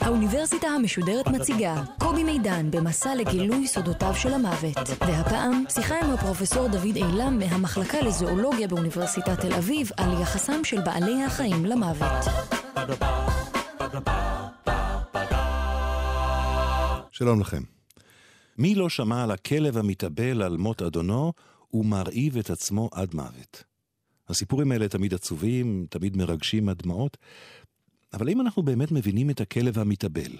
האוניברסיטה המשודרת מציגה קובי מידן במסע לגילוי סודותיו של המוות. והפעם, שיחה עם הפרופסור דוד אילם מהמחלקה לזואולוגיה באוניברסיטת תל אביב על יחסם של בעלי החיים למוות. שלום לכם. מי לא שמע על הכלב המתאבל על מות אדונו ומרעיב את עצמו עד מוות? הסיפורים האלה תמיד עצובים, תמיד מרגשים עד דמעות, אבל האם אנחנו באמת מבינים את הכלב המתאבל?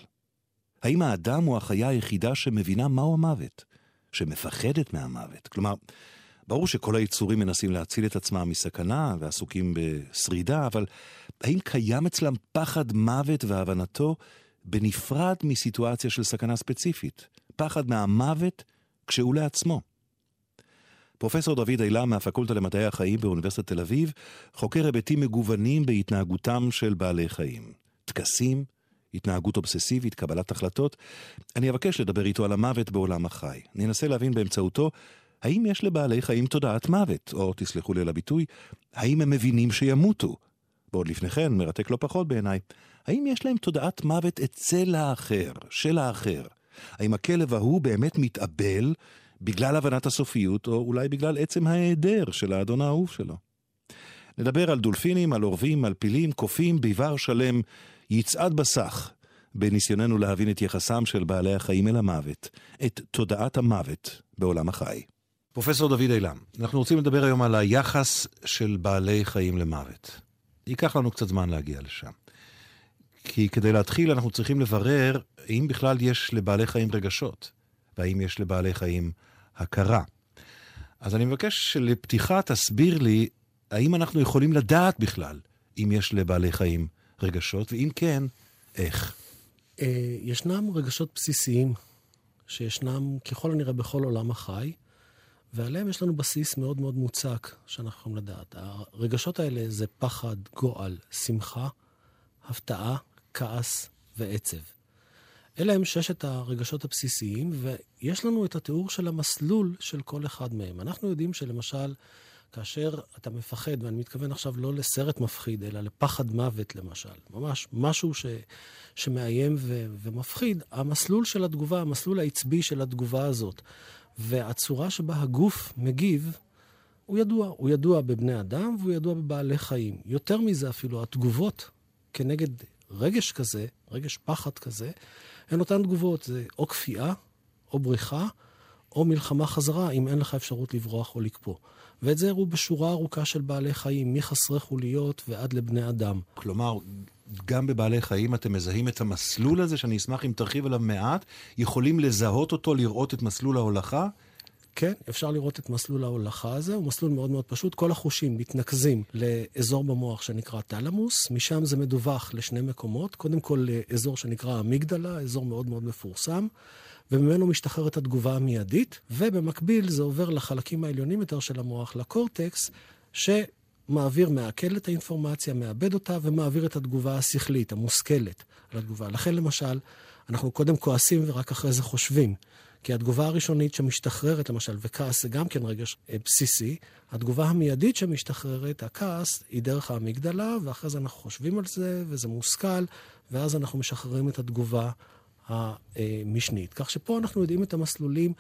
האם האדם הוא החיה היחידה שמבינה מהו המוות? שמפחדת מהמוות? כלומר, ברור שכל היצורים מנסים להציל את עצמם מסכנה ועסוקים בשרידה, אבל האם קיים אצלם פחד מוות והבנתו בנפרד מסיטואציה של סכנה ספציפית? פחד מהמוות כשהוא לעצמו. פרופסור דוד אילם מהפקולטה למדעי החיים באוניברסיטת תל אביב חוקר היבטים מגוונים בהתנהגותם של בעלי חיים. טקסים, התנהגות אובססיבית, קבלת החלטות. אני אבקש לדבר איתו על המוות בעולם החי. אני אנסה להבין באמצעותו האם יש לבעלי חיים תודעת מוות, או תסלחו לי על הביטוי, האם הם מבינים שימותו? ועוד לפני כן, מרתק לא פחות בעיניי, האם יש להם תודעת מוות אצל האחר, של האחר? האם הכלב ההוא באמת מתאבל בגלל הבנת הסופיות, או אולי בגלל עצם ההיעדר של האדון האהוב שלו. נדבר על דולפינים, על עורבים, על פילים, קופים, ביבר שלם, יצעד בסך, בניסיוננו להבין את יחסם של בעלי החיים אל המוות, את תודעת המוות בעולם החי. פרופסור דוד אילם, אנחנו רוצים לדבר היום על היחס של בעלי חיים למוות. ייקח לנו קצת זמן להגיע לשם. כי כדי להתחיל אנחנו צריכים לברר האם בכלל יש לבעלי חיים רגשות, והאם יש לבעלי חיים הכרה. אז אני מבקש שלפתיחה תסביר לי האם אנחנו יכולים לדעת בכלל אם יש לבעלי חיים רגשות, ואם כן, איך. אה, ישנם רגשות בסיסיים שישנם ככל הנראה בכל עולם החי, ועליהם יש לנו בסיס מאוד מאוד מוצק שאנחנו יכולים לדעת. הרגשות האלה זה פחד, גועל, שמחה, הפתעה, כעס ועצב. אלה הם ששת הרגשות הבסיסיים, ויש לנו את התיאור של המסלול של כל אחד מהם. אנחנו יודעים שלמשל, כאשר אתה מפחד, ואני מתכוון עכשיו לא לסרט מפחיד, אלא לפחד מוות למשל, ממש משהו ש, שמאיים ו, ומפחיד, המסלול של התגובה, המסלול העצבי של התגובה הזאת, והצורה שבה הגוף מגיב, הוא ידוע. הוא ידוע בבני אדם והוא ידוע בבעלי חיים. יותר מזה אפילו, התגובות כנגד רגש כזה, רגש פחד כזה, הן אותן תגובות, זה או כפייה, או בריחה, או מלחמה חזרה, אם אין לך אפשרות לברוח או לקפוא. ואת זה הראו בשורה ארוכה של בעלי חיים, מחסרי חוליות ועד לבני אדם. כלומר, גם בבעלי חיים אתם מזהים את המסלול הזה, שאני אשמח אם תרחיב עליו מעט, יכולים לזהות אותו, לראות את מסלול ההולכה? כן, אפשר לראות את מסלול ההולכה הזה, הוא מסלול מאוד מאוד פשוט. כל החושים מתנקזים לאזור במוח שנקרא תלמוס, משם זה מדווח לשני מקומות. קודם כל לאזור שנקרא אמיגדלה, אזור מאוד מאוד מפורסם, וממנו משתחררת התגובה המיידית, ובמקביל זה עובר לחלקים העליונים יותר של המוח, לקורטקס, שמעביר, מעכל את האינפורמציה, מאבד אותה, ומעביר את התגובה השכלית, המושכלת, על התגובה. לכן למשל, אנחנו קודם כועסים ורק אחרי זה חושבים. כי התגובה הראשונית שמשתחררת, למשל, וכעס זה גם כן רגש אה, בסיסי, התגובה המיידית שמשתחררת, הכעס, היא דרך האמיגדלה, ואחרי זה אנחנו חושבים על זה, וזה מושכל, ואז אנחנו משחררים את התגובה המשנית. כך שפה אנחנו יודעים את המסלולים,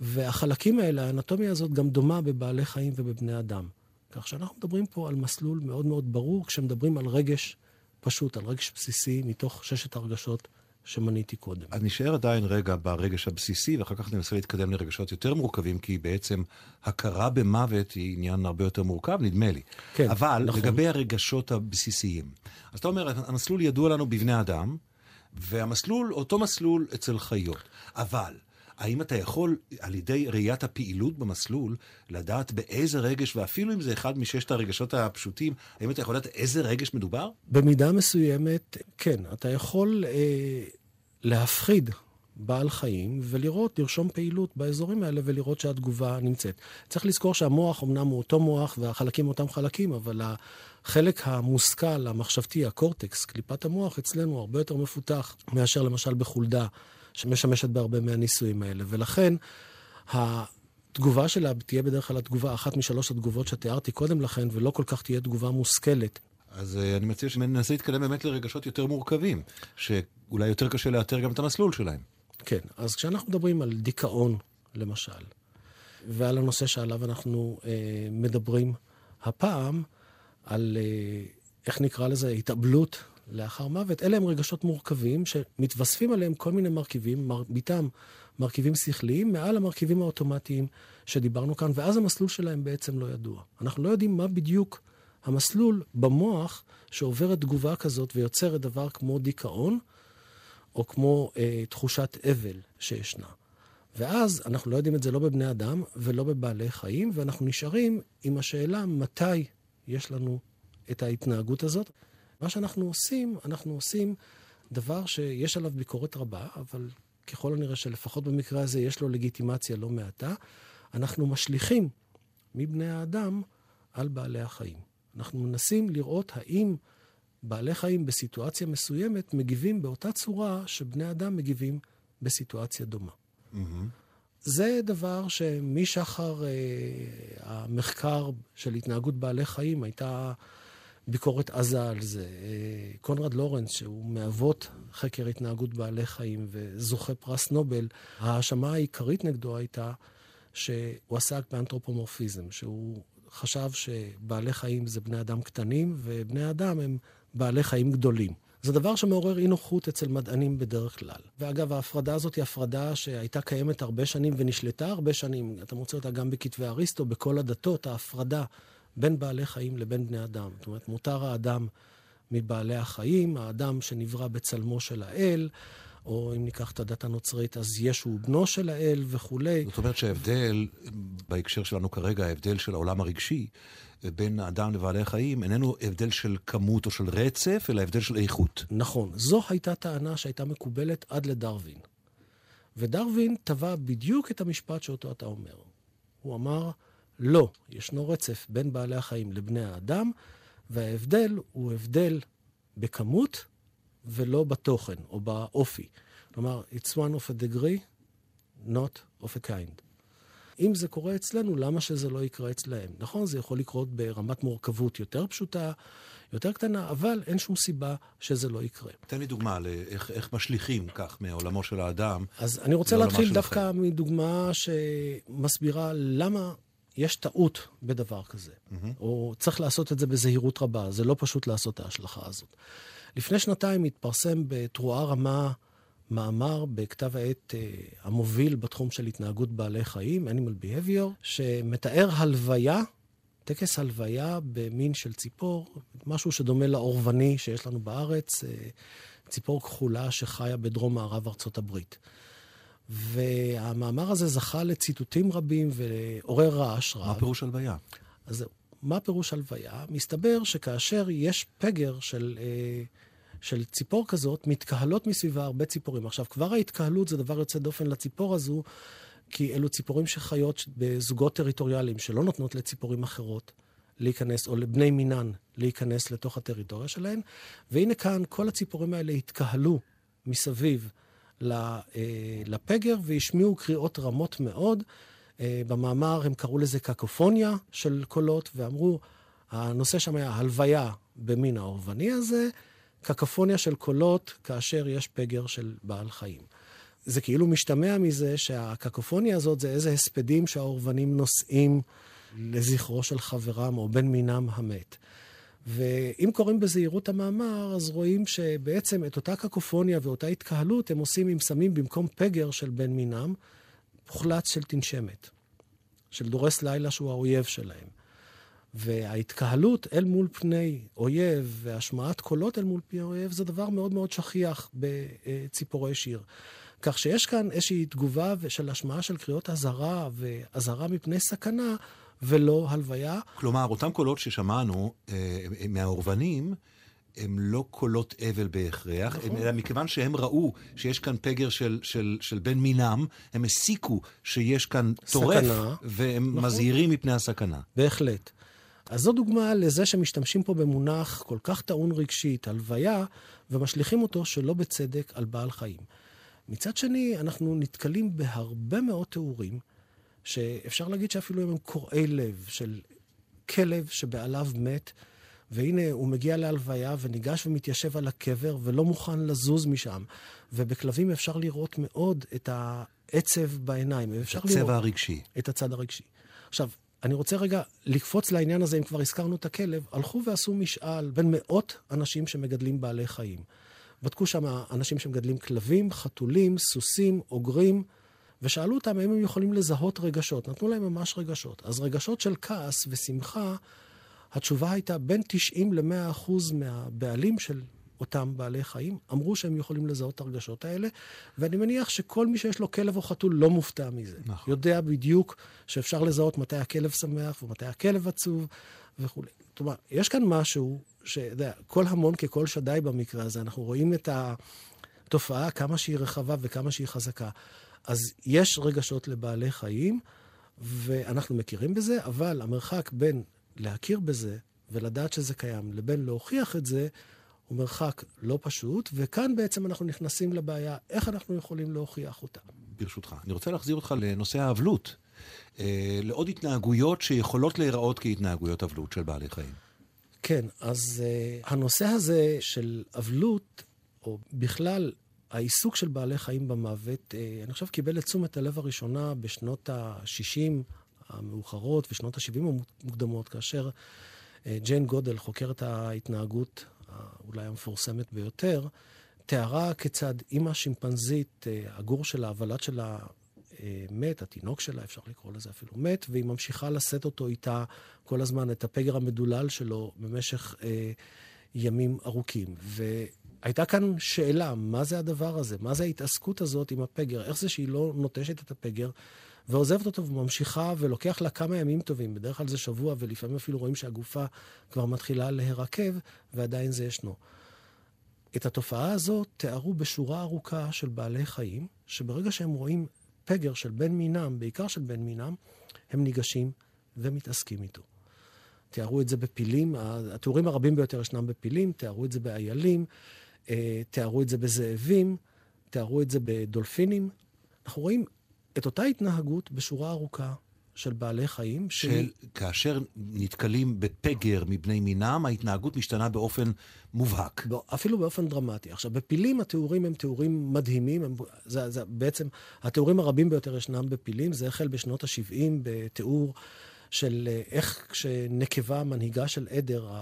והחלקים האלה, האנטומיה הזאת גם דומה בבעלי חיים ובבני אדם. כך שאנחנו מדברים פה על מסלול מאוד מאוד ברור, כשמדברים על רגש פשוט, על רגש בסיסי מתוך ששת הרגשות שמניתי קודם. אז נשאר עדיין רגע ברגש הבסיסי, ואחר כך ננסה להתקדם לרגשות יותר מורכבים, כי בעצם הכרה במוות היא עניין הרבה יותר מורכב, נדמה לי. כן, אבל נכון. לגבי הרגשות הבסיסיים, אז אתה אומר, המסלול ידוע לנו בבני אדם, והמסלול, אותו מסלול אצל חיות. אבל... האם אתה יכול, על ידי ראיית הפעילות במסלול, לדעת באיזה רגש, ואפילו אם זה אחד מששת הרגשות הפשוטים, האם אתה יכול לדעת איזה רגש מדובר? במידה מסוימת, כן. אתה יכול אה, להפחיד בעל חיים ולראות, לרשום פעילות באזורים האלה ולראות שהתגובה נמצאת. צריך לזכור שהמוח אמנם הוא אותו מוח והחלקים אותם חלקים, אבל החלק המושכל, המחשבתי, הקורטקס, קליפת המוח, אצלנו הרבה יותר מפותח מאשר למשל בחולדה. שמשמשת בהרבה מהניסויים האלה. ולכן התגובה שלה תהיה בדרך כלל התגובה, אחת משלוש התגובות שתיארתי קודם לכן, ולא כל כך תהיה תגובה מושכלת. אז uh, אני מציע שננסה להתקדם באמת לרגשות יותר מורכבים, שאולי יותר קשה לאתר גם את המסלול שלהם. כן, אז כשאנחנו מדברים על דיכאון, למשל, ועל הנושא שעליו אנחנו אה, מדברים הפעם, על, אה, איך נקרא לזה, התאבלות לאחר מוות, אלה הם רגשות מורכבים שמתווספים עליהם כל מיני מרכיבים, מרביתם מרכיבים שכליים, מעל המרכיבים האוטומטיים שדיברנו כאן, ואז המסלול שלהם בעצם לא ידוע. אנחנו לא יודעים מה בדיוק המסלול במוח שעוברת תגובה כזאת ויוצרת דבר כמו דיכאון, או כמו אה, תחושת אבל שישנה. ואז אנחנו לא יודעים את זה לא בבני אדם ולא בבעלי חיים, ואנחנו נשארים עם השאלה מתי יש לנו את ההתנהגות הזאת. מה שאנחנו עושים, אנחנו עושים דבר שיש עליו ביקורת רבה, אבל ככל הנראה שלפחות במקרה הזה יש לו לגיטימציה לא מעטה. אנחנו משליכים מבני האדם על בעלי החיים. אנחנו מנסים לראות האם בעלי חיים בסיטואציה מסוימת מגיבים באותה צורה שבני אדם מגיבים בסיטואציה דומה. Mm-hmm. זה דבר שמשחר אה, המחקר של התנהגות בעלי חיים הייתה ביקורת עזה על זה. אה, קונרד לורנס, שהוא מאבות חקר התנהגות בעלי חיים וזוכה פרס נובל, ההאשמה העיקרית נגדו הייתה שהוא עסק באנתרופומורפיזם, שהוא חשב שבעלי חיים זה בני אדם קטנים ובני אדם הם בעלי חיים גדולים. זה דבר שמעורר אי נוחות אצל מדענים בדרך כלל. ואגב, ההפרדה הזאת היא הפרדה שהייתה קיימת הרבה שנים ונשלטה הרבה שנים. אתה מוצא אותה גם בכתבי אריסטו, בכל הדתות, ההפרדה בין בעלי חיים לבין בני אדם. זאת אומרת, מותר האדם מבעלי החיים, האדם שנברא בצלמו של האל, או אם ניקח את הדת הנוצרית, אז ישו הוא בנו של האל וכולי. זאת אומרת שההבדל, בהקשר שלנו כרגע, ההבדל של העולם הרגשי, בין האדם לבעלי החיים איננו הבדל של כמות או של רצף, אלא הבדל של איכות. נכון. זו הייתה טענה שהייתה מקובלת עד לדרווין. ודרווין טבע בדיוק את המשפט שאותו אתה אומר. הוא אמר, לא, ישנו רצף בין בעלי החיים לבני האדם, וההבדל הוא הבדל בכמות ולא בתוכן או באופי. כלומר, it's one of a degree, not of a kind. אם זה קורה אצלנו, למה שזה לא יקרה אצלהם? נכון, זה יכול לקרות ברמת מורכבות יותר פשוטה, יותר קטנה, אבל אין שום סיבה שזה לא יקרה. תן לי דוגמה לאיך איך משליכים כך מעולמו של האדם. אז אני רוצה להתחיל דווקא אחר. מדוגמה שמסבירה למה יש טעות בדבר כזה, mm-hmm. או צריך לעשות את זה בזהירות רבה, זה לא פשוט לעשות את ההשלכה הזאת. לפני שנתיים התפרסם בתרועה רמה מאמר בכתב העת uh, המוביל בתחום של התנהגות בעלי חיים, Animal Behavior, שמתאר הלוויה, טקס הלוויה במין של ציפור, משהו שדומה לאורבני שיש לנו בארץ, uh, ציפור כחולה שחיה בדרום מערב ארצות הברית. והמאמר הזה זכה לציטוטים רבים ועורר רעש רב. מה פירוש הלוויה? אז מה פירוש הלוויה? מסתבר שכאשר יש פגר של... Uh, של ציפור כזאת, מתקהלות מסביבה הרבה ציפורים. עכשיו, כבר ההתקהלות זה דבר יוצא דופן לציפור הזו, כי אלו ציפורים שחיות בזוגות טריטוריאליים, שלא נותנות לציפורים אחרות להיכנס, או לבני מינן להיכנס לתוך הטריטוריה שלהן. והנה כאן, כל הציפורים האלה התקהלו מסביב אה, לפגר והשמיעו קריאות רמות מאוד. אה, במאמר הם קראו לזה קקופוניה של קולות, ואמרו, הנושא שם היה הלוויה במין האורבני הזה, קקופוניה של קולות כאשר יש פגר של בעל חיים. זה כאילו משתמע מזה שהקקופוניה הזאת זה איזה הספדים שהאורבנים נושאים לזכרו של חברם או בן מינם המת. ואם קוראים בזהירות המאמר, אז רואים שבעצם את אותה קקופוניה ואותה התקהלות הם עושים אם שמים במקום פגר של בן מינם, מוחלץ של תנשמת, של דורס לילה שהוא האויב שלהם. וההתקהלות אל מול פני אויב והשמעת קולות אל מול פני אויב זה דבר מאוד מאוד שכיח בציפורי שיר. כך שיש כאן איזושהי תגובה של השמעה של קריאות אזהרה ואזהרה מפני סכנה ולא הלוויה. כלומר, אותם קולות ששמענו אה, מהאורבנים, הם לא קולות אבל בהכרח, נכון. אלא מכיוון שהם ראו שיש כאן פגר של, של, של בן מינם, הם הסיקו שיש כאן טורף, והם נכון. מזהירים מפני הסכנה. בהחלט. אז זו דוגמה לזה שמשתמשים פה במונח כל כך טעון רגשית, הלוויה, ומשליכים אותו שלא בצדק על בעל חיים. מצד שני, אנחנו נתקלים בהרבה מאוד תיאורים שאפשר להגיד שאפילו הם קורעי לב, של כלב שבעליו מת, והנה הוא מגיע להלוויה וניגש ומתיישב על הקבר ולא מוכן לזוז משם. ובכלבים אפשר לראות מאוד את העצב בעיניים. אפשר הצבע לראות הרגשי. את הצד הרגשי. עכשיו, אני רוצה רגע לקפוץ לעניין הזה, אם כבר הזכרנו את הכלב, הלכו ועשו משאל בין מאות אנשים שמגדלים בעלי חיים. בדקו שם אנשים שמגדלים כלבים, חתולים, סוסים, אוגרים, ושאלו אותם האם הם יכולים לזהות רגשות. נתנו להם ממש רגשות. אז רגשות של כעס ושמחה, התשובה הייתה בין 90 ל-100 אחוז מהבעלים של אותם בעלי חיים, אמרו שהם יכולים לזהות את הרגשות האלה, ואני מניח שכל מי שיש לו כלב או חתול לא מופתע מזה. נכון. יודע בדיוק שאפשר לזהות מתי הכלב שמח ומתי הכלב עצוב וכולי. זאת אומרת, יש כאן משהו שאתה כל המון ככל שדי במקרה הזה, אנחנו רואים את התופעה, כמה שהיא רחבה וכמה שהיא חזקה. אז יש רגשות לבעלי חיים, ואנחנו מכירים בזה, אבל המרחק בין להכיר בזה ולדעת שזה קיים, לבין להוכיח את זה, הוא מרחק לא פשוט, וכאן בעצם אנחנו נכנסים לבעיה, איך אנחנו יכולים להוכיח אותה. ברשותך, אני רוצה להחזיר אותך לנושא האבלות, אה, לעוד התנהגויות שיכולות להיראות כהתנהגויות אבלות של בעלי חיים. כן, אז אה, הנושא הזה של אבלות, או בכלל העיסוק של בעלי חיים במוות, אה, אני חושב קיבל את תשומת הלב הראשונה בשנות ה-60 המאוחרות ושנות ה-70 המוקדמות, כאשר אה, ג'יין גודל, חוקרת ההתנהגות אולי המפורסמת ביותר, תיארה כיצד אימא שימפנזית, אה, הגור שלה, הוולד שלה מת, התינוק שלה, אפשר לקרוא לזה אפילו מת, והיא ממשיכה לשאת אותו איתה כל הזמן, את הפגר המדולל שלו, במשך אה, ימים ארוכים. והייתה כאן שאלה, מה זה הדבר הזה? מה זה ההתעסקות הזאת עם הפגר? איך זה שהיא לא נוטשת את הפגר ועוזבת אותו וממשיכה ולוקח לה כמה ימים טובים, בדרך כלל זה שבוע, ולפעמים אפילו רואים שהגופה כבר מתחילה להירקב, ועדיין זה ישנו. את התופעה הזאת תיארו בשורה ארוכה של בעלי חיים, שברגע שהם רואים פגר של בן מינם, בעיקר של בן מינם, הם ניגשים ומתעסקים איתו. תיארו את זה בפילים, התיאורים הרבים ביותר ישנם בפילים, תיארו את זה באיילים, אה, תיארו את זה בזאבים, תיארו את זה בדולפינים. אנחנו רואים את אותה התנהגות בשורה ארוכה של בעלי חיים. של שהיא... כאשר נתקלים בפגר מבני מינם, ההתנהגות משתנה באופן מובהק. אפילו באופן דרמטי. עכשיו, בפילים התיאורים הם תיאורים מדהימים. הם, זה, זה בעצם, התיאורים הרבים ביותר ישנם בפילים. זה החל בשנות ה-70 בתיאור של אה, איך כשנקבה מנהיגה של עדר,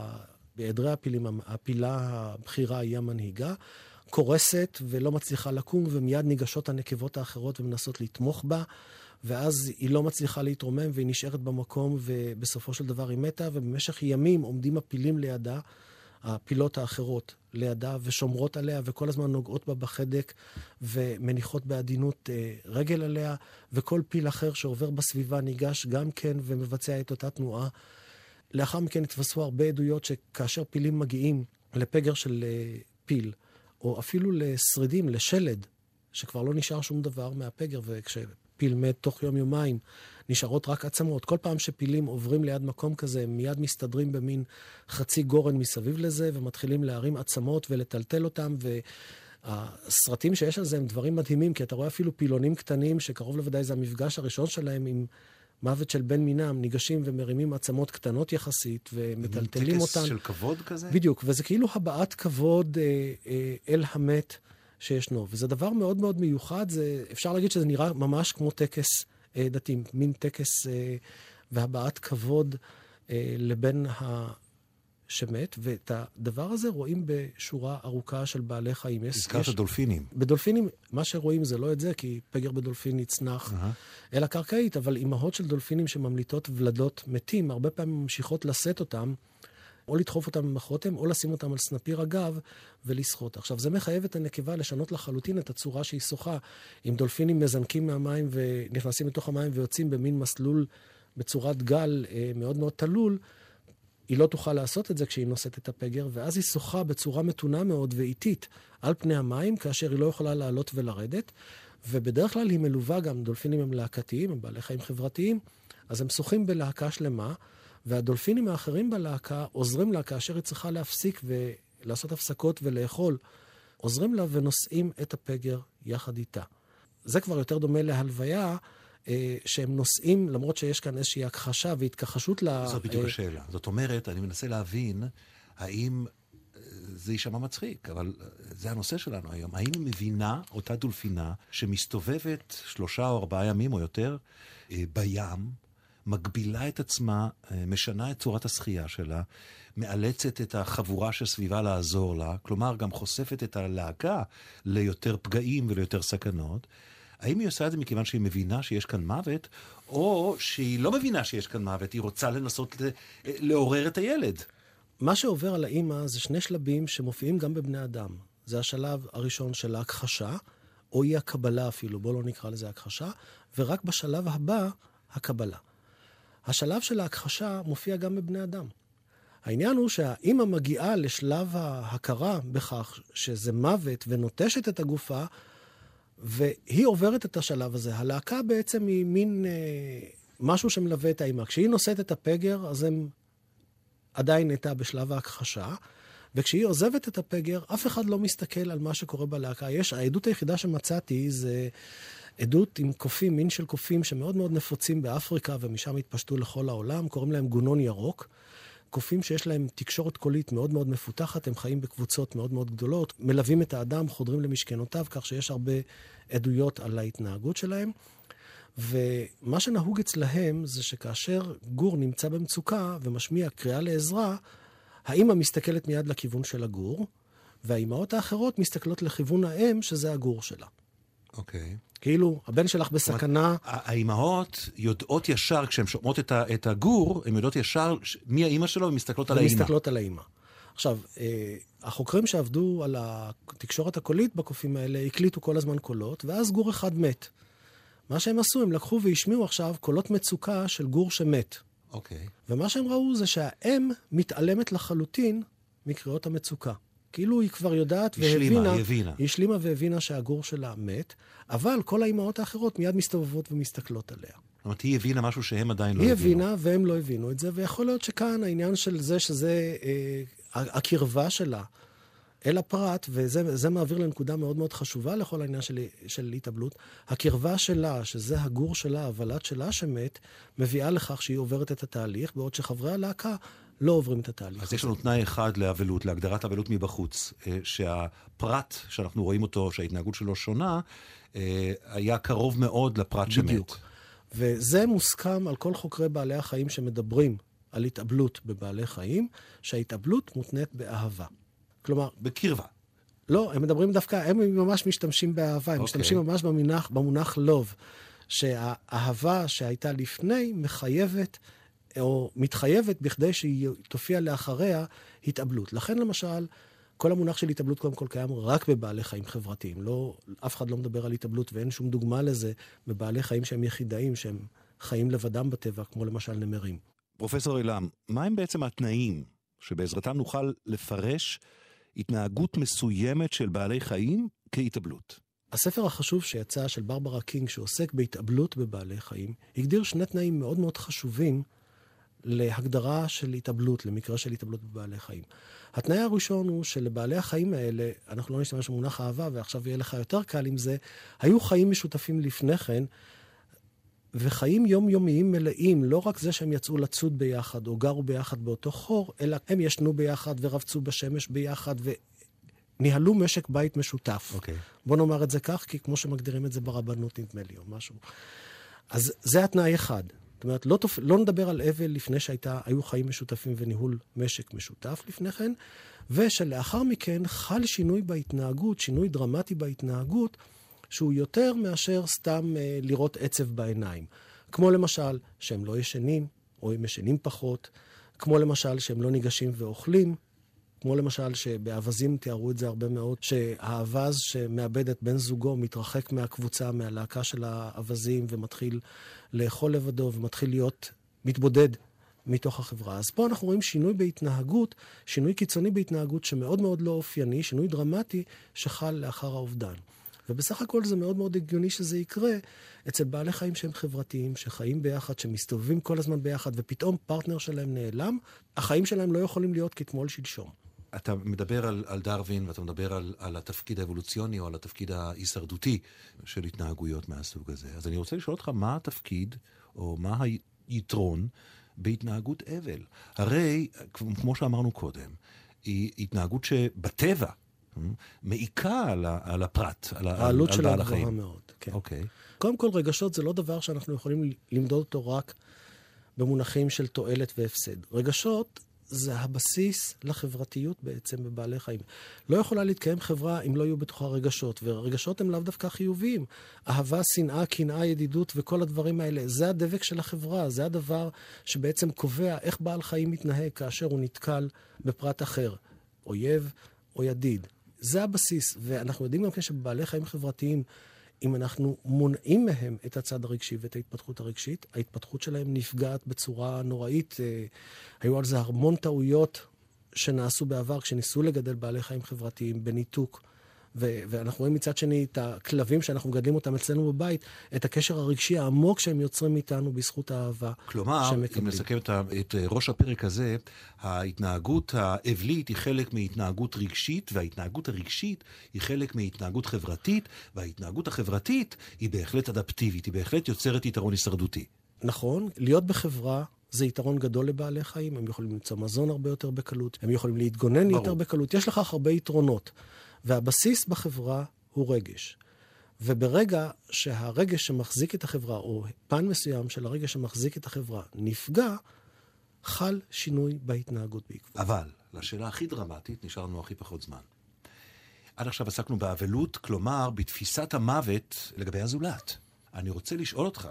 בעדרי הפילים, הפילה הבכירה היא המנהיגה. קורסת ולא מצליחה לקום, ומיד ניגשות הנקבות האחרות ומנסות לתמוך בה, ואז היא לא מצליחה להתרומם והיא נשארת במקום, ובסופו של דבר היא מתה, ובמשך ימים עומדים הפילים לידה, הפילות האחרות לידה, ושומרות עליה, וכל הזמן נוגעות בה בחדק, ומניחות בעדינות אה, רגל עליה, וכל פיל אחר שעובר בסביבה ניגש גם כן ומבצע את אותה תנועה. לאחר מכן התווספו הרבה עדויות שכאשר פילים מגיעים לפגר של אה, פיל, או אפילו לשרידים, לשלד, שכבר לא נשאר שום דבר מהפגר, וכשפיל מת תוך יום-יומיים, נשארות רק עצמות. כל פעם שפילים עוברים ליד מקום כזה, הם מיד מסתדרים במין חצי גורן מסביב לזה, ומתחילים להרים עצמות ולטלטל אותם, והסרטים שיש על זה הם דברים מדהימים, כי אתה רואה אפילו פילונים קטנים, שקרוב לוודאי זה המפגש הראשון שלהם עם מוות של בן מינם, ניגשים ומרימים עצמות קטנות יחסית ומטלטלים אותן. טקס של כבוד כזה? בדיוק, וזה כאילו הבעת כבוד אה, אה, אל המת שישנו. וזה דבר מאוד מאוד מיוחד, זה, אפשר להגיד שזה נראה ממש כמו טקס אה, דתי, מין טקס אה, והבעת כבוד אה, לבן ה... שמת, ואת הדבר הזה רואים בשורה ארוכה של בעלי חיים. הזכרת. דולפינים. בדולפינים, מה שרואים זה לא את זה, כי פגר בדולפין נצנח uh-huh. אל הקרקעית, אבל אימהות של דולפינים שממליטות ולדות מתים, הרבה פעמים ממשיכות לשאת אותם, או לדחוף אותם במחרותם, או לשים אותם על סנפיר הגב ולשחות. עכשיו, זה מחייב את הנקבה לשנות לחלוטין את הצורה שהיא שוחה. אם דולפינים מזנקים מהמים ונכנסים לתוך המים ויוצאים במין מסלול בצורת גל אה, מאוד מאוד תלול, היא לא תוכל לעשות את זה כשהיא נושאת את הפגר, ואז היא שוחה בצורה מתונה מאוד ואיטית על פני המים, כאשר היא לא יכולה לעלות ולרדת. ובדרך כלל היא מלווה גם, דולפינים הם להקתיים, הם בעלי חיים חברתיים, אז הם שוחים בלהקה שלמה, והדולפינים האחרים בלהקה עוזרים לה כאשר היא צריכה להפסיק ולעשות הפסקות ולאכול. עוזרים לה ונושאים את הפגר יחד איתה. זה כבר יותר דומה להלוויה, שהם נושאים, למרות שיש כאן איזושהי הכחשה והתכחשות ל... זאת בדיוק השאלה. זאת אומרת, אני מנסה להבין האם זה יישמע מצחיק, אבל זה הנושא שלנו היום. האם היא מבינה, אותה דולפינה, שמסתובבת שלושה או ארבעה ימים או יותר בים, מגבילה את עצמה, משנה את צורת השחייה שלה, מאלצת את החבורה שסביבה לעזור לה, כלומר גם חושפת את הלהקה ליותר פגעים וליותר סכנות. האם היא עושה את זה מכיוון שהיא מבינה שיש כאן מוות, או שהיא לא מבינה שיש כאן מוות, היא רוצה לנסות לעורר את הילד? מה שעובר על האימא זה שני שלבים שמופיעים גם בבני אדם. זה השלב הראשון של ההכחשה, או אי הקבלה אפילו, בואו לא נקרא לזה הכחשה, ורק בשלב הבא, הקבלה. השלב של ההכחשה מופיע גם בבני אדם. העניין הוא שהאימא מגיעה לשלב ההכרה בכך שזה מוות ונוטשת את הגופה, והיא עוברת את השלב הזה. הלהקה בעצם היא מין אה, משהו שמלווה את האימא. כשהיא נושאת את הפגר, אז הם עדיין הייתה בשלב ההכחשה, וכשהיא עוזבת את הפגר, אף אחד לא מסתכל על מה שקורה בלהקה. יש, העדות היחידה שמצאתי זה עדות עם קופים, מין של קופים שמאוד מאוד נפוצים באפריקה, ומשם התפשטו לכל העולם, קוראים להם גונון ירוק. קופים שיש להם תקשורת קולית מאוד מאוד מפותחת, הם חיים בקבוצות מאוד מאוד גדולות, מלווים את האדם, חודרים למשכנותיו, כך שיש הרבה עדויות על ההתנהגות שלהם. ומה שנהוג אצלהם זה שכאשר גור נמצא במצוקה ומשמיע קריאה לעזרה, האימא מסתכלת מיד לכיוון של הגור, והאימהות האחרות מסתכלות לכיוון האם, שזה הגור שלה. אוקיי. Okay. כאילו, הבן שלך בסכנה... האימהות יודעות ישר, כשהן שומעות את הגור, הן יודעות ישר מי האימא שלו, ומסתכלות על האימא. ומסתכלות על האימא. עכשיו, אה, החוקרים שעבדו על התקשורת הקולית בקופים האלה, הקליטו כל הזמן קולות, ואז גור אחד מת. מה שהם עשו, הם לקחו והשמיעו עכשיו קולות מצוקה של גור שמת. אוקיי. Okay. ומה שהם ראו זה שהאם מתעלמת לחלוטין מקריאות המצוקה. כאילו היא כבר יודעת והבינה... השלימה, היא הבינה. היא השלימה והבינה שהגור שלה מת, אבל כל האימהות האחרות מיד מסתובבות ומסתכלות עליה. זאת אומרת, היא הבינה משהו שהם עדיין לא הבינו. היא הבינה והם לא הבינו את זה, ויכול להיות שכאן העניין של זה שזה אה, הקרבה שלה אל הפרט, וזה מעביר לנקודה מאוד מאוד חשובה לכל העניין של, של התאבלות, הקרבה שלה, שזה הגור שלה, הוולד שלה שמת, מביאה לכך שהיא עוברת את התהליך, בעוד שחברי הלהקה לא עוברים את התהליך. אז יש לנו תנאי אחד לאבלות, להגדרת אבלות מבחוץ, אה, שהפרט שאנחנו רואים אותו, שההתנהגות שלו שונה, אה, היה קרוב מאוד לפרט בדיוק. שמת. בדיוק. וזה מוסכם על כל חוקרי בעלי החיים שמדברים על התאבלות בבעלי חיים, שההתאבלות מותנית באהבה. כלומר... בקרבה. לא, הם מדברים דווקא, הם ממש משתמשים באהבה, הם okay. אוקיי. משתמשים ממש במונח, במונח לוב, שהאהבה שהייתה לפני מחייבת, או מתחייבת בכדי שהיא תופיע לאחריה התאבלות. לכן למשל, כל המונח של התאבלות קודם כל קיים רק בבעלי חיים חברתיים. לא, אף אחד לא מדבר על התאבלות ואין שום דוגמה לזה בבעלי חיים שהם יחידאים, שהם חיים לבדם בטבע, כמו למשל נמרים. פרופסור אילם, מהם בעצם התנאים שבעזרתם נוכל לפרש התנהגות מסוימת של בעלי חיים כהתאבלות. הספר החשוב שיצא של ברברה קינג, שעוסק בהתאבלות בבעלי חיים, הגדיר שני תנאים מאוד מאוד חשובים להגדרה של התאבלות, למקרה של התאבלות בבעלי חיים. התנאי הראשון הוא שלבעלי החיים האלה, אנחנו לא נשתמש במונח אהבה, ועכשיו יהיה לך יותר קל עם זה, היו חיים משותפים לפני כן, וחיים יומיומיים מלאים, לא רק זה שהם יצאו לצוד ביחד או גרו ביחד באותו חור, אלא הם ישנו ביחד ורבצו בשמש ביחד וניהלו משק בית משותף. אוקיי. Okay. בוא נאמר את זה כך, כי כמו שמגדירים את זה ברבנות, נדמה לי, או משהו. אז זה התנאי אחד. זאת אומרת, לא, תופ... לא נדבר על אבל לפני שהיו חיים משותפים וניהול משק משותף לפני כן, ושלאחר מכן חל שינוי בהתנהגות, שינוי דרמטי בהתנהגות, שהוא יותר מאשר סתם אה, לראות עצב בעיניים. כמו למשל, שהם לא ישנים, או הם ישנים פחות, כמו למשל שהם לא ניגשים ואוכלים, כמו למשל שבאווזים תיארו את זה הרבה מאוד, שהאווז שמאבד את בן זוגו מתרחק מהקבוצה, מהלהקה של האווזים, ומתחיל לאכול לבדו, ומתחיל להיות מתבודד מתוך החברה. אז פה אנחנו רואים שינוי בהתנהגות, שינוי קיצוני בהתנהגות שמאוד מאוד לא אופייני, שינוי דרמטי שחל לאחר האובדן. ובסך הכל זה מאוד מאוד הגיוני שזה יקרה אצל בעלי חיים שהם חברתיים, שחיים ביחד, שמסתובבים כל הזמן ביחד, ופתאום פרטנר שלהם נעלם, החיים שלהם לא יכולים להיות כתמול שלשום. אתה מדבר על, על דרווין ואתה מדבר על, על התפקיד האבולוציוני או על התפקיד ההישרדותי של התנהגויות מהסוג הזה. אז אני רוצה לשאול אותך מה התפקיד או מה היתרון בהתנהגות אבל. הרי, כמו שאמרנו קודם, היא התנהגות שבטבע אה, מעיקה על, על הפרט, על, העלות על, שלה על גבוהה מאוד, כן. אוקיי. קודם כל, רגשות זה לא דבר שאנחנו יכולים למדוד אותו רק במונחים של תועלת והפסד. רגשות זה הבסיס לחברתיות בעצם בבעלי חיים. לא יכולה להתקיים חברה אם לא יהיו בתוכה רגשות, ורגשות הם לאו דווקא חיוביים. אהבה, שנאה, קנאה, ידידות וכל הדברים האלה, זה הדבק של החברה, זה הדבר שבעצם קובע איך בעל חיים מתנהג כאשר הוא נתקל בפרט אחר, אויב או ידיד. זה הבסיס, ואנחנו יודעים גם כן שבבעלי חיים חברתיים אם אנחנו מונעים מהם את הצד הרגשי ואת ההתפתחות הרגשית, ההתפתחות שלהם נפגעת בצורה נוראית. אה, היו על זה המון טעויות שנעשו בעבר כשניסו לגדל בעלי חיים חברתיים בניתוק. ו- ואנחנו רואים מצד שני את הכלבים שאנחנו מגדלים אותם אצלנו בבית, את הקשר הרגשי העמוק שהם יוצרים איתנו בזכות האהבה כלומר, אם נסכם את, את ראש הפרק הזה, ההתנהגות האבלית היא חלק מהתנהגות רגשית, וההתנהגות הרגשית היא חלק מהתנהגות חברתית, וההתנהגות החברתית היא בהחלט אדפטיבית, היא בהחלט יוצרת יתרון הישרדותי. נכון, להיות בחברה זה יתרון גדול לבעלי חיים, הם יכולים למצוא מזון הרבה יותר בקלות, הם יכולים להתגונן ברור. יותר בקלות, יש לכך הרבה יתרונות. והבסיס בחברה הוא רגש. וברגע שהרגש שמחזיק את החברה, או פן מסוים של הרגש שמחזיק את החברה, נפגע, חל שינוי בהתנהגות בעקבות. אבל, לשאלה הכי דרמטית, נשאר לנו הכי פחות זמן. עד עכשיו עסקנו באבלות, כלומר, בתפיסת המוות לגבי הזולת. אני רוצה לשאול אותך,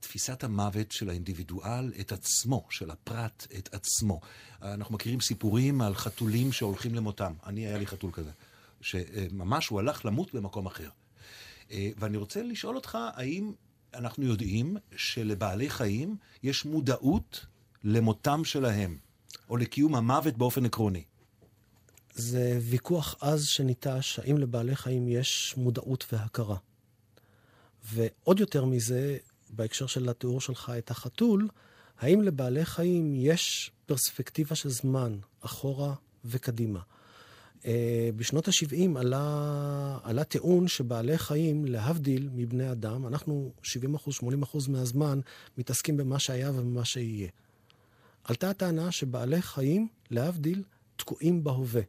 תפיסת המוות של האינדיבידואל, את עצמו, של הפרט, את עצמו. אנחנו מכירים סיפורים על חתולים שהולכים למותם. אני, היה לי חתול כזה, שממש הוא הלך למות במקום אחר. אה, ואני רוצה לשאול אותך, האם אנחנו יודעים שלבעלי חיים יש מודעות למותם שלהם, או לקיום המוות באופן עקרוני? זה ויכוח עז שניטש, האם לבעלי חיים יש מודעות והכרה. ועוד יותר מזה, בהקשר של התיאור שלך את החתול, האם לבעלי חיים יש פרספקטיבה של זמן, אחורה וקדימה? Uh, בשנות ה-70 עלה, עלה טיעון שבעלי חיים, להבדיל מבני אדם, אנחנו 70%-80% מהזמן מתעסקים במה שהיה ובמה שיהיה. עלתה הטענה שבעלי חיים, להבדיל, תקועים בהווה.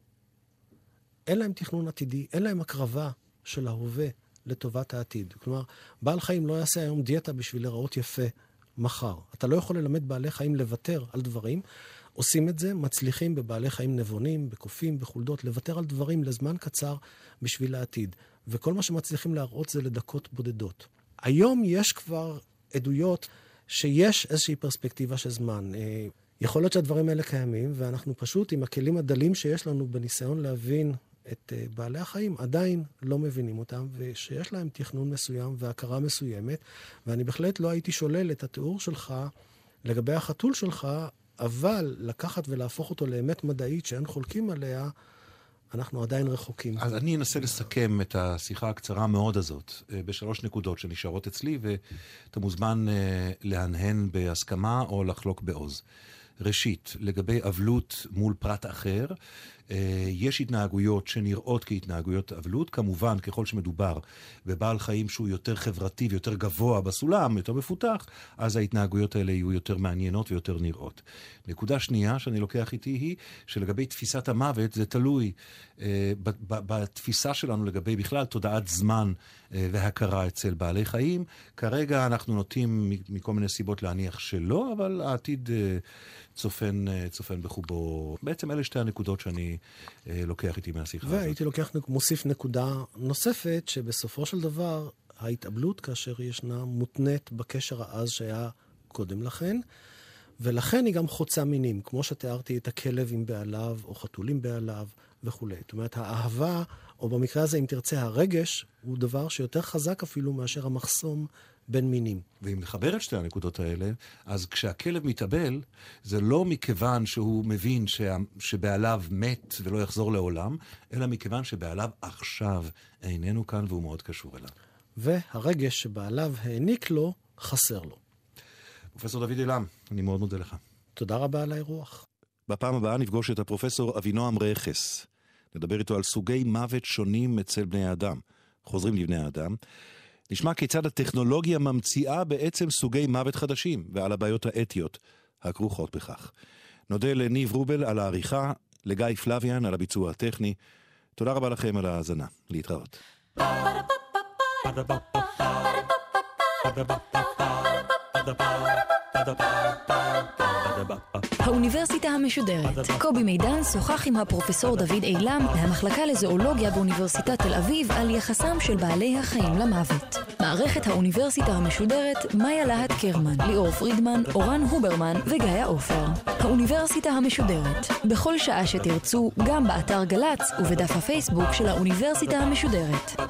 אין להם תכנון עתידי, אין להם הקרבה של ההווה לטובת העתיד. כלומר, בעל חיים לא יעשה היום דיאטה בשביל להיראות יפה מחר. אתה לא יכול ללמד בעלי חיים לוותר על דברים. עושים את זה, מצליחים בבעלי חיים נבונים, בקופים, בחולדות, לוותר על דברים לזמן קצר בשביל העתיד. וכל מה שמצליחים להראות זה לדקות בודדות. היום יש כבר עדויות שיש איזושהי פרספקטיבה של זמן. אה, יכול להיות שהדברים האלה קיימים, ואנחנו פשוט, עם הכלים הדלים שיש לנו בניסיון להבין את אה, בעלי החיים, עדיין לא מבינים אותם, ושיש להם תכנון מסוים והכרה מסוימת, ואני בהחלט לא הייתי שולל את התיאור שלך לגבי החתול שלך, אבל לקחת ולהפוך אותו לאמת מדעית שאין חולקים עליה, אנחנו עדיין רחוקים. אז אני אנסה לסכם את השיחה הקצרה מאוד הזאת אה, בשלוש נקודות שנשארות אצלי, ואתה מוזמן אה, להנהן בהסכמה או לחלוק בעוז. ראשית, לגבי אבלות מול פרט אחר, יש התנהגויות שנראות כהתנהגויות אבלות, כמובן ככל שמדובר בבעל חיים שהוא יותר חברתי ויותר גבוה בסולם, יותר מפותח, אז ההתנהגויות האלה יהיו יותר מעניינות ויותר נראות. נקודה שנייה שאני לוקח איתי היא שלגבי תפיסת המוות זה תלוי אה, בתפיסה שלנו לגבי בכלל תודעת זמן אה, והכרה אצל בעלי חיים. כרגע אנחנו נוטים מכל מיני סיבות להניח שלא, אבל העתיד אה, צופן, אה, צופן בחובו. בעצם אלה שתי הנקודות שאני אה, לוקח איתי מהשיחה הזאת. והייתי לוקח, מוסיף נקודה נוספת, שבסופו של דבר ההתאבלות כאשר ישנה מותנית בקשר העז שהיה קודם לכן. ולכן היא גם חוצה מינים, כמו שתיארתי את הכלב עם בעליו, או חתולים בעליו וכולי. זאת אומרת, האהבה, או במקרה הזה, אם תרצה, הרגש, הוא דבר שיותר חזק אפילו מאשר המחסום בין מינים. ואם נחבר את שתי הנקודות האלה, אז כשהכלב מתאבל, זה לא מכיוון שהוא מבין שה... שבעליו מת ולא יחזור לעולם, אלא מכיוון שבעליו עכשיו איננו כאן והוא מאוד קשור אליו. והרגש שבעליו העניק לו, חסר לו. פרופסור דוד אילם, אני מאוד מודה לך. תודה רבה על האירוח. בפעם הבאה נפגוש את הפרופסור אבינועם רכס. נדבר איתו על סוגי מוות שונים אצל בני האדם. חוזרים לבני האדם. נשמע כיצד הטכנולוגיה ממציאה בעצם סוגי מוות חדשים, ועל הבעיות האתיות הכרוכות בכך. נודה לניב רובל על העריכה, לגיא פלוויאן על הביצוע הטכני. תודה רבה לכם על ההאזנה. להתראות. האוניברסיטה המשודרת. קובי מידן שוחח עם הפרופסור דוד אילם מהמחלקה לזואולוגיה באוניברסיטת תל אביב על יחסם של בעלי החיים למוות. מערכת האוניברסיטה המשודרת, מאיה להט קרמן, ליאור פרידמן, אורן הוברמן וגיא עופר. האוניברסיטה המשודרת. בכל שעה שתרצו, גם באתר גל"צ ובדף הפייסבוק של האוניברסיטה המשודרת.